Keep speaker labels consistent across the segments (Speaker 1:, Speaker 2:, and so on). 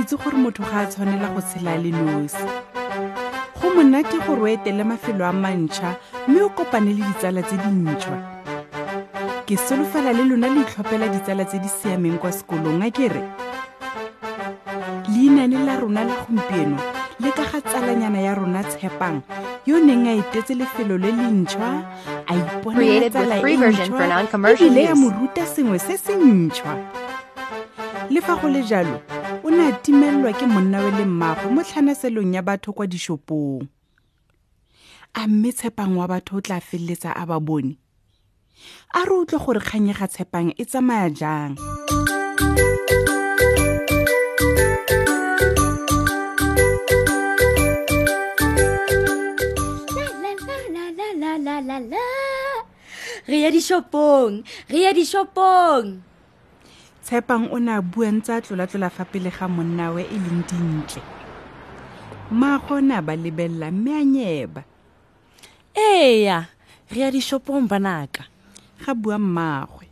Speaker 1: Itse gore motho ga a tshwanela go tshela le nosi. Go monate gore o etele mafelo a mantšha mme o kopane le ditsala tse dintšhwa. Ke solofela le lona le itlhophela ditsala tse di siameng kwa sekolong a kere leinane la rona la gompieno le ka ga tsalanyana ya rona tshepang yo neng a etetse lefelo le lentšhwa a iponela
Speaker 2: Created with free version for non-commercial
Speaker 1: ebile ya
Speaker 2: use.
Speaker 1: mo ruta sengwe se se ntšhwa. Le fa go le jalo o ne a timelelwa ke monna we le mmaagwe mo tlhanaselong ya batho kwa dišopong a mme tshepang wa batho o tla feleletsa a ba bone a re utlwe gore kganyega tshepang e tsamaya jang.
Speaker 3: Re ya dishopong, re ya dishopong.
Speaker 1: Tshepang o ne a bua ntse a tlola-tlola fa pele ga monna we e leng dintle. Mmaagwe o ne a ba lebelela mme a nyeba.
Speaker 4: Eya re ya dishopong banaka.
Speaker 1: Ga bua mmaagwe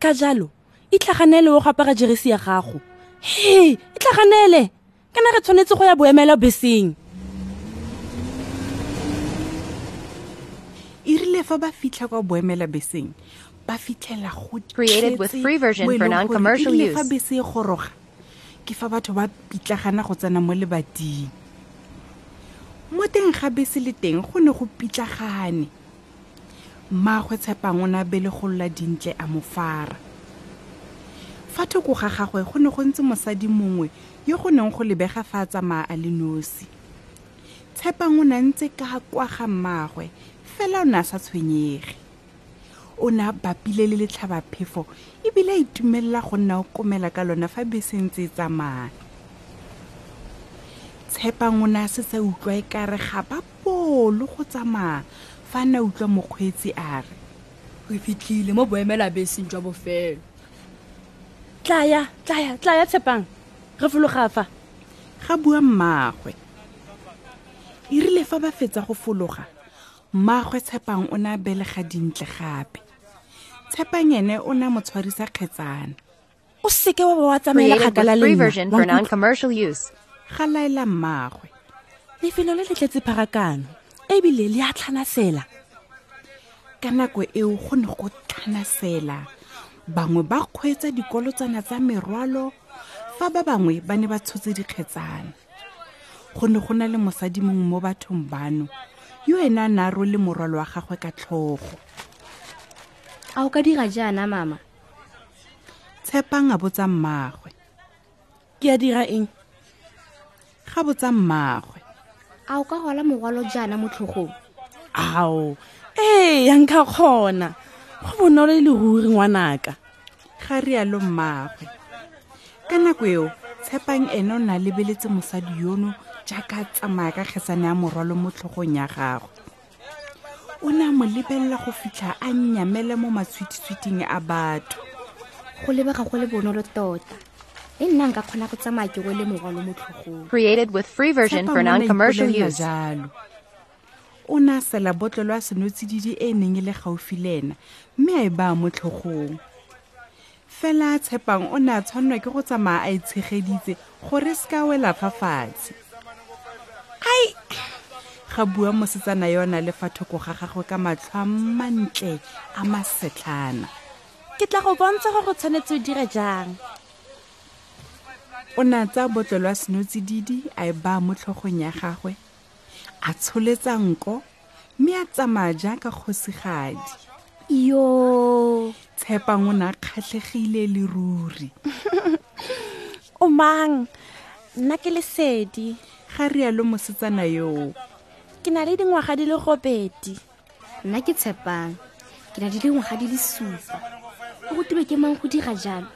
Speaker 4: ka jalo itlhaganele o go apara jeresi ya gago. He itlhaganele! Kana re tshwanetse go ya boemela beseng.
Speaker 1: E rile fa ba fitlha kwa boemela beseng ba fitlhela go
Speaker 2: Created with free version for non-commercial
Speaker 1: fa
Speaker 2: use.
Speaker 1: bese e goroga ke fa batho ba pitlagana go tsena mo lebating. Mo teng ga bese le teng go ne go pitlagane. Mmaagwe tshepang o ne a belegolola dintle a mo fara. Fa thoko ga gagwe go ne go ntse mosadi mongwe yo go neng go lebega fa a tsamaya a le nosi. Tshepang o ne a ntse ka kwa ga mmaagwe fela o ne a sa tshwenyege o ne a bapile le letlhabaphefo ebile a itumelela go nna o komela ka lona fa bese ntse e tsamaya. Tshepang o ne a setse a utlwa e kare ga ba polo go tsamaya fa a ne a utlwa mokgweetsi a re
Speaker 3: Re fitlhile mo boemela beseng jwa bofelo.
Speaker 4: tlaya tlaya tlaya tshepang re fologa fa.
Speaker 1: Ga bua mmaagwe e rile fa ba fetsa go fologa mmaagwe tshepang o ne a belega dintle gape tshepang ene o ne a mo tshwarisa kgetsana.
Speaker 4: O seke wa ba wa tsamaela kgakala le
Speaker 2: free
Speaker 4: nna,
Speaker 2: version
Speaker 4: wa
Speaker 2: for
Speaker 4: nkutlwa?
Speaker 2: non-commercial use.
Speaker 1: ga laela mmaagwe
Speaker 4: lefelo le le tletse pharakano ebile le a tlhanasela.
Speaker 1: Ka nako eo go ne go tlhanasela. Bangwe ba kgweetsa dikolotsana tsa merwalo fa ba bangwe ba ne ba tshotse dikgetsana. Go ne go na le mosadi mongwe mo bathong bano yo ene a ne a role morwalo wa gagwe ka tlhogo
Speaker 3: A o ka dira jaana mama?
Speaker 1: tshepang a botsa mmaagwe
Speaker 4: ke a dira eng?
Speaker 1: Ga botsa mmaagwe
Speaker 3: A o ka gola morwalo jaana mo tlhogong?
Speaker 4: ao. Ee ya nka kgona. Go bonolo e le ruri ngwanaka.
Speaker 1: Ga rialo mmaagwe ka nako eo tshepang ene o ne a lebeletse mosadi yono jaaka tsamaya ka kgetsana ya morwalo mo tlhogong ya gagwe o ne a mo lebelela go fitlha a nnyamele mo matshwititshwiting a batho.
Speaker 3: Go lebega go le bonolo tota. Le nna nka kgona go tsamaya ke rwele morwalo mo tlhogong.
Speaker 2: Created with free version
Speaker 1: Tshepang
Speaker 2: for
Speaker 1: o ne a a sela botlolo a senotsididi e neng e le gaufi le ena mme a e baya mo tlhogong. Fela tshepang o ne a tshwanelwa ke go tsamaya a itshegeditse gore e se ka wela fa fatshe. Ai ga bua mosetsana yona le fa thoko ga gagwe ka matlho a mantle a masetlhana.
Speaker 4: Ke tla go bontsha gore go tshwanetse o dire jang.
Speaker 1: O ne a tsaya botlolo a senotsididi a e baya mo tlhogong ya gagwe a tsholetsa nko mme a tsamaya jaaka kgosigadi.
Speaker 3: Yo.
Speaker 1: tshepang o ne a kgatlhegile le ruri.
Speaker 4: O mang? Nna ke lesedi.
Speaker 1: Ga rialo mosetsana yoo
Speaker 4: ke na le dingwaga di le gopedi
Speaker 3: nna ke tshepang. Ke na le ngwaga di le supa. O rutilwe ke mang go dira jalo?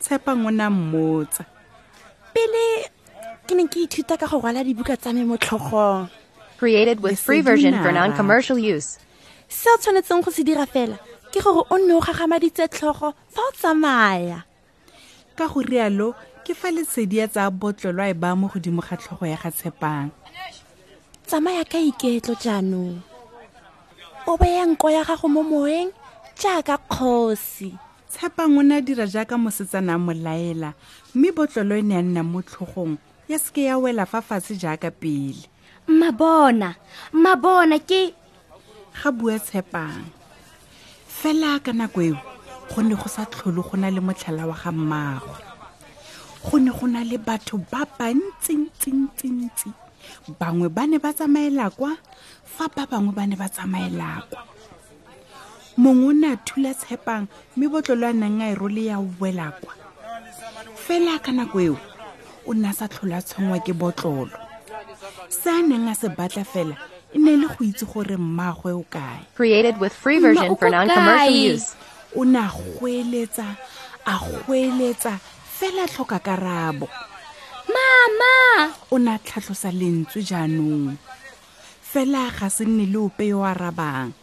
Speaker 1: Tshepang o na mmotsa.
Speaker 4: Pele ke ne ke ithuta ka go rwala dibuka tsa me mo tlhogong.
Speaker 2: Created with free version for non-commercial use.
Speaker 4: se o tshwanetseng go se dira fela ke gore o nne o gagamaditse tlhogo fa o tsamaya.
Speaker 1: Ka go rialo ke fa lesedi ya tsaya botlolo a e baya mo godimo ga tlhogo ya ga tshepang
Speaker 4: tsamaya ka iketlo jaanong. O beya nko ya gago mo moeng jaaka kgosi.
Speaker 1: Tshepang o ne a dira jaaka mosetsana a mo laela mme botlolo e ne a nna mo tlhogong ya seke ya wela fa fatshe jaaka pele.
Speaker 3: Mmabona mmabona ke
Speaker 1: ga bua tshepang. Fela ka nako eo go ne go sa tlhole go na le motlhala wa ga mmagwe go ne go na le batho ba bantsintsintsintsi bangwe ba ne ba tsamaela kwa fa ba bangwe ba ne ba tsamaela kwa. Mongwe o ne a thula tshepang mme botlolo a neng a e role ya wela kwa. Fela ka nako eo o ne a sa tlhole a tshwengwa ke botlolo. Se a neng a se batla fela e ne le go itse gore mmagwe o kae.
Speaker 2: Created with free version for non-commercial use.
Speaker 1: o ne a goeletsa a goeletsa fela tlhoka karabo
Speaker 3: mama!
Speaker 1: O ne a tlhatlhosa lentswe jaanong. Fela ga se nne le ope yo a arabang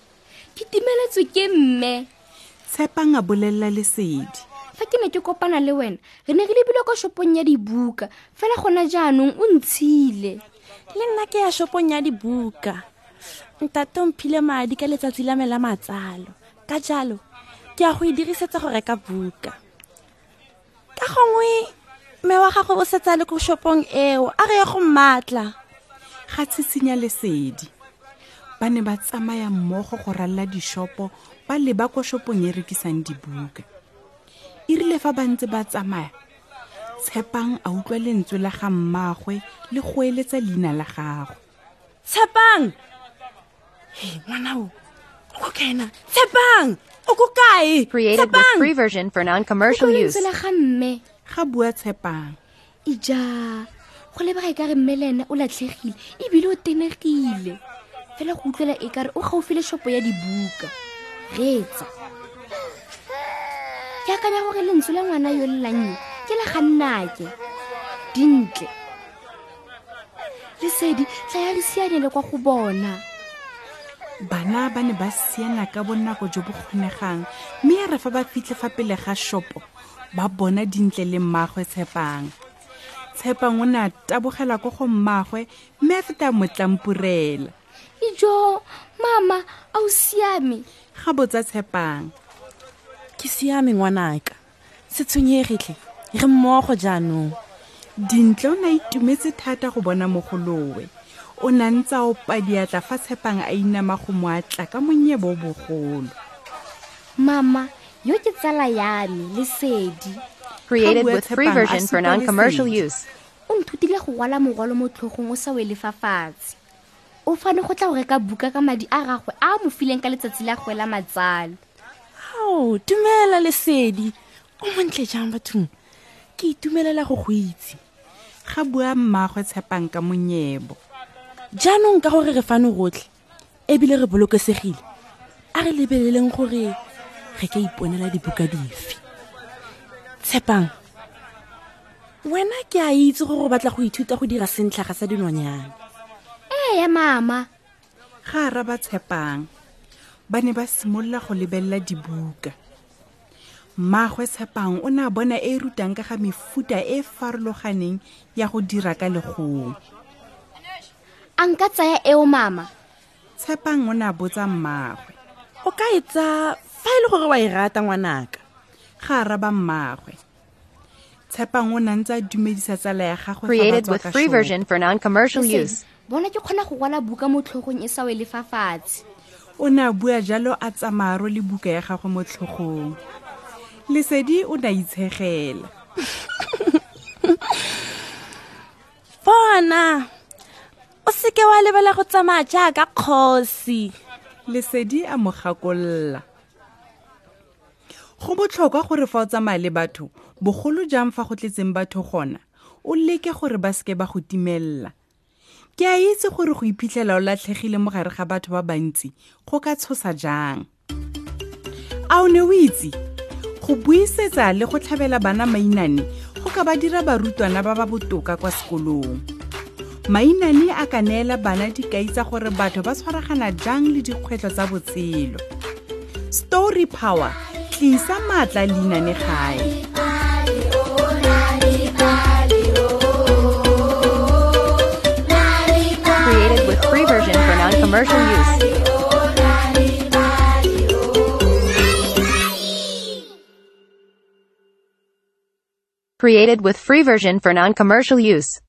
Speaker 3: ke timeletswe ke mme.
Speaker 1: Tshepang a bolelela lesedi.
Speaker 3: Fa ke ne ke kopana le wena re ne re lebile kwa shopong ya dibuka. Fela gona jaanong o ntshile.
Speaker 4: Le nna ke ya shopong ya dibuka. Ntate mphile madi ka letsatsi la me la matsalo. Ka jalo ke ya go e dirisetsa go reka buka. Ka gongwe me wa gago o setsa le ko shopong eo a re ya go mmatla.
Speaker 1: Ga tshitshinya lesedi. Ba ne ba tsamaya mmogo go ralla dishopo ba leba ko shopong e rekisang dibuka. E rile fa ba ntse ba tsamaya tshepang a utlwa lentswe la ga mmagwe le go eletsa leina la gagwe
Speaker 4: tshepang! He ngwana o ko kaena tshepang! O ko kae?
Speaker 2: Created with
Speaker 4: tshepang!
Speaker 2: free version for non-commercial use.
Speaker 3: la ga mme
Speaker 1: ga bua tshepang.
Speaker 3: Ija go lebega e ka re mme le ene o latlhegile ebile o tenegile. Fela go utlwela e kare o gaufi le shopo ya dibuka. Reetsa. Ke akanya gore lentswe la ngwana yo lelannye ke la ga nnake dintle. Lesedi tla ya re sianele kwa go bona.
Speaker 1: Bana ba ne ba siana ka bonako jo bo kgonegang mme ya re fa ba fitlhe fa pele ga shopo ba bona dintle le mmagwe tshepang. Tshepang o ne a tabogela ko go mmagwe mme a feta a mo tlampurela.
Speaker 3: Ijo mama a o siame?
Speaker 1: Ga botsa tshepang.
Speaker 4: Ke siame ngwanaka. Se tshwenyegitlhe re mmogo jaanong.
Speaker 1: Dintle o ne a itumetse thata go bona mogolowe. O na ntse a opa diatla fa tshepang a inama go mo atla ka monyebo o bogolo.
Speaker 3: Mama yo ke tsala yame lesedi.
Speaker 2: Created with free version for non-commercial use.
Speaker 3: o nthutile go rwala morwalo mo tlhogong o sa wele fa fatshe. O fane go tla go reka buka ka madi a gagwe a mo fileng ka letsatsi la gwe la matsalo.
Speaker 4: Ao dumela lesedi. O montle jang bathong? Ke itumelela go go itse.
Speaker 1: Ga bua mmagwe tshepang ka monyebo.
Speaker 4: Jaanong ka gore re fano rotlhe ebile re bolokesegile a re lebeleleng gore re ka iponela dibuka dife. Tshepang wena ke a itse gore o batla go ithuta go dira sentlhaga sa dinonyane.
Speaker 3: Ee ya mama.
Speaker 1: Ga araba tshepang. Ba ne ba simolola go lebelela dibuka. Mmaagwe tshepang o ne a bona e e rutang ka ga mefuta e e farologaneng ya go dira ka legong.
Speaker 3: A nka tsaya eo mama.
Speaker 1: Tshepang o ne a botsa mmaagwe
Speaker 4: o ka e tsa fa e le gore wa e rata ngwanaka
Speaker 1: ga araba mmaagwe tshepang o ne a ntse a dumedisa tsala ya gagwe
Speaker 2: Created with
Speaker 1: ka
Speaker 2: free version for non-commercial use.
Speaker 3: bona ke kgona go rwala buka mo tlhogong e sa wele fa fatshe.
Speaker 1: O ne a bua jalo a tsamaro le buka ya gagwe mo tlhogong. Lesedi o ne a itshegela
Speaker 4: bona o seke wa lebala go tsamaya jaaka kgosi.
Speaker 1: Lesedi a mo gakolola go botlhokwa gore fa o tsamaya le batho bogolo jang fa go tletseng batho gona? O leke gore ba seke ba go timelela ke a itse gore go iphitlhela o latlhegile mo gare ga batho ba bantsi go ka tshosa jang? A o ne o itse? Go buisetsa le go tlhabela bana mainane go ka ba dira barutwana ba ba botoka kwa sekolong. Mainane a ka neela bana dikai tsa gore batho ba tshwaragana jang le dikgwetlho tsa botshelo. Story power tlisa maatla
Speaker 2: Created with free version for non-commercial use. Created with free version for non-commercial use.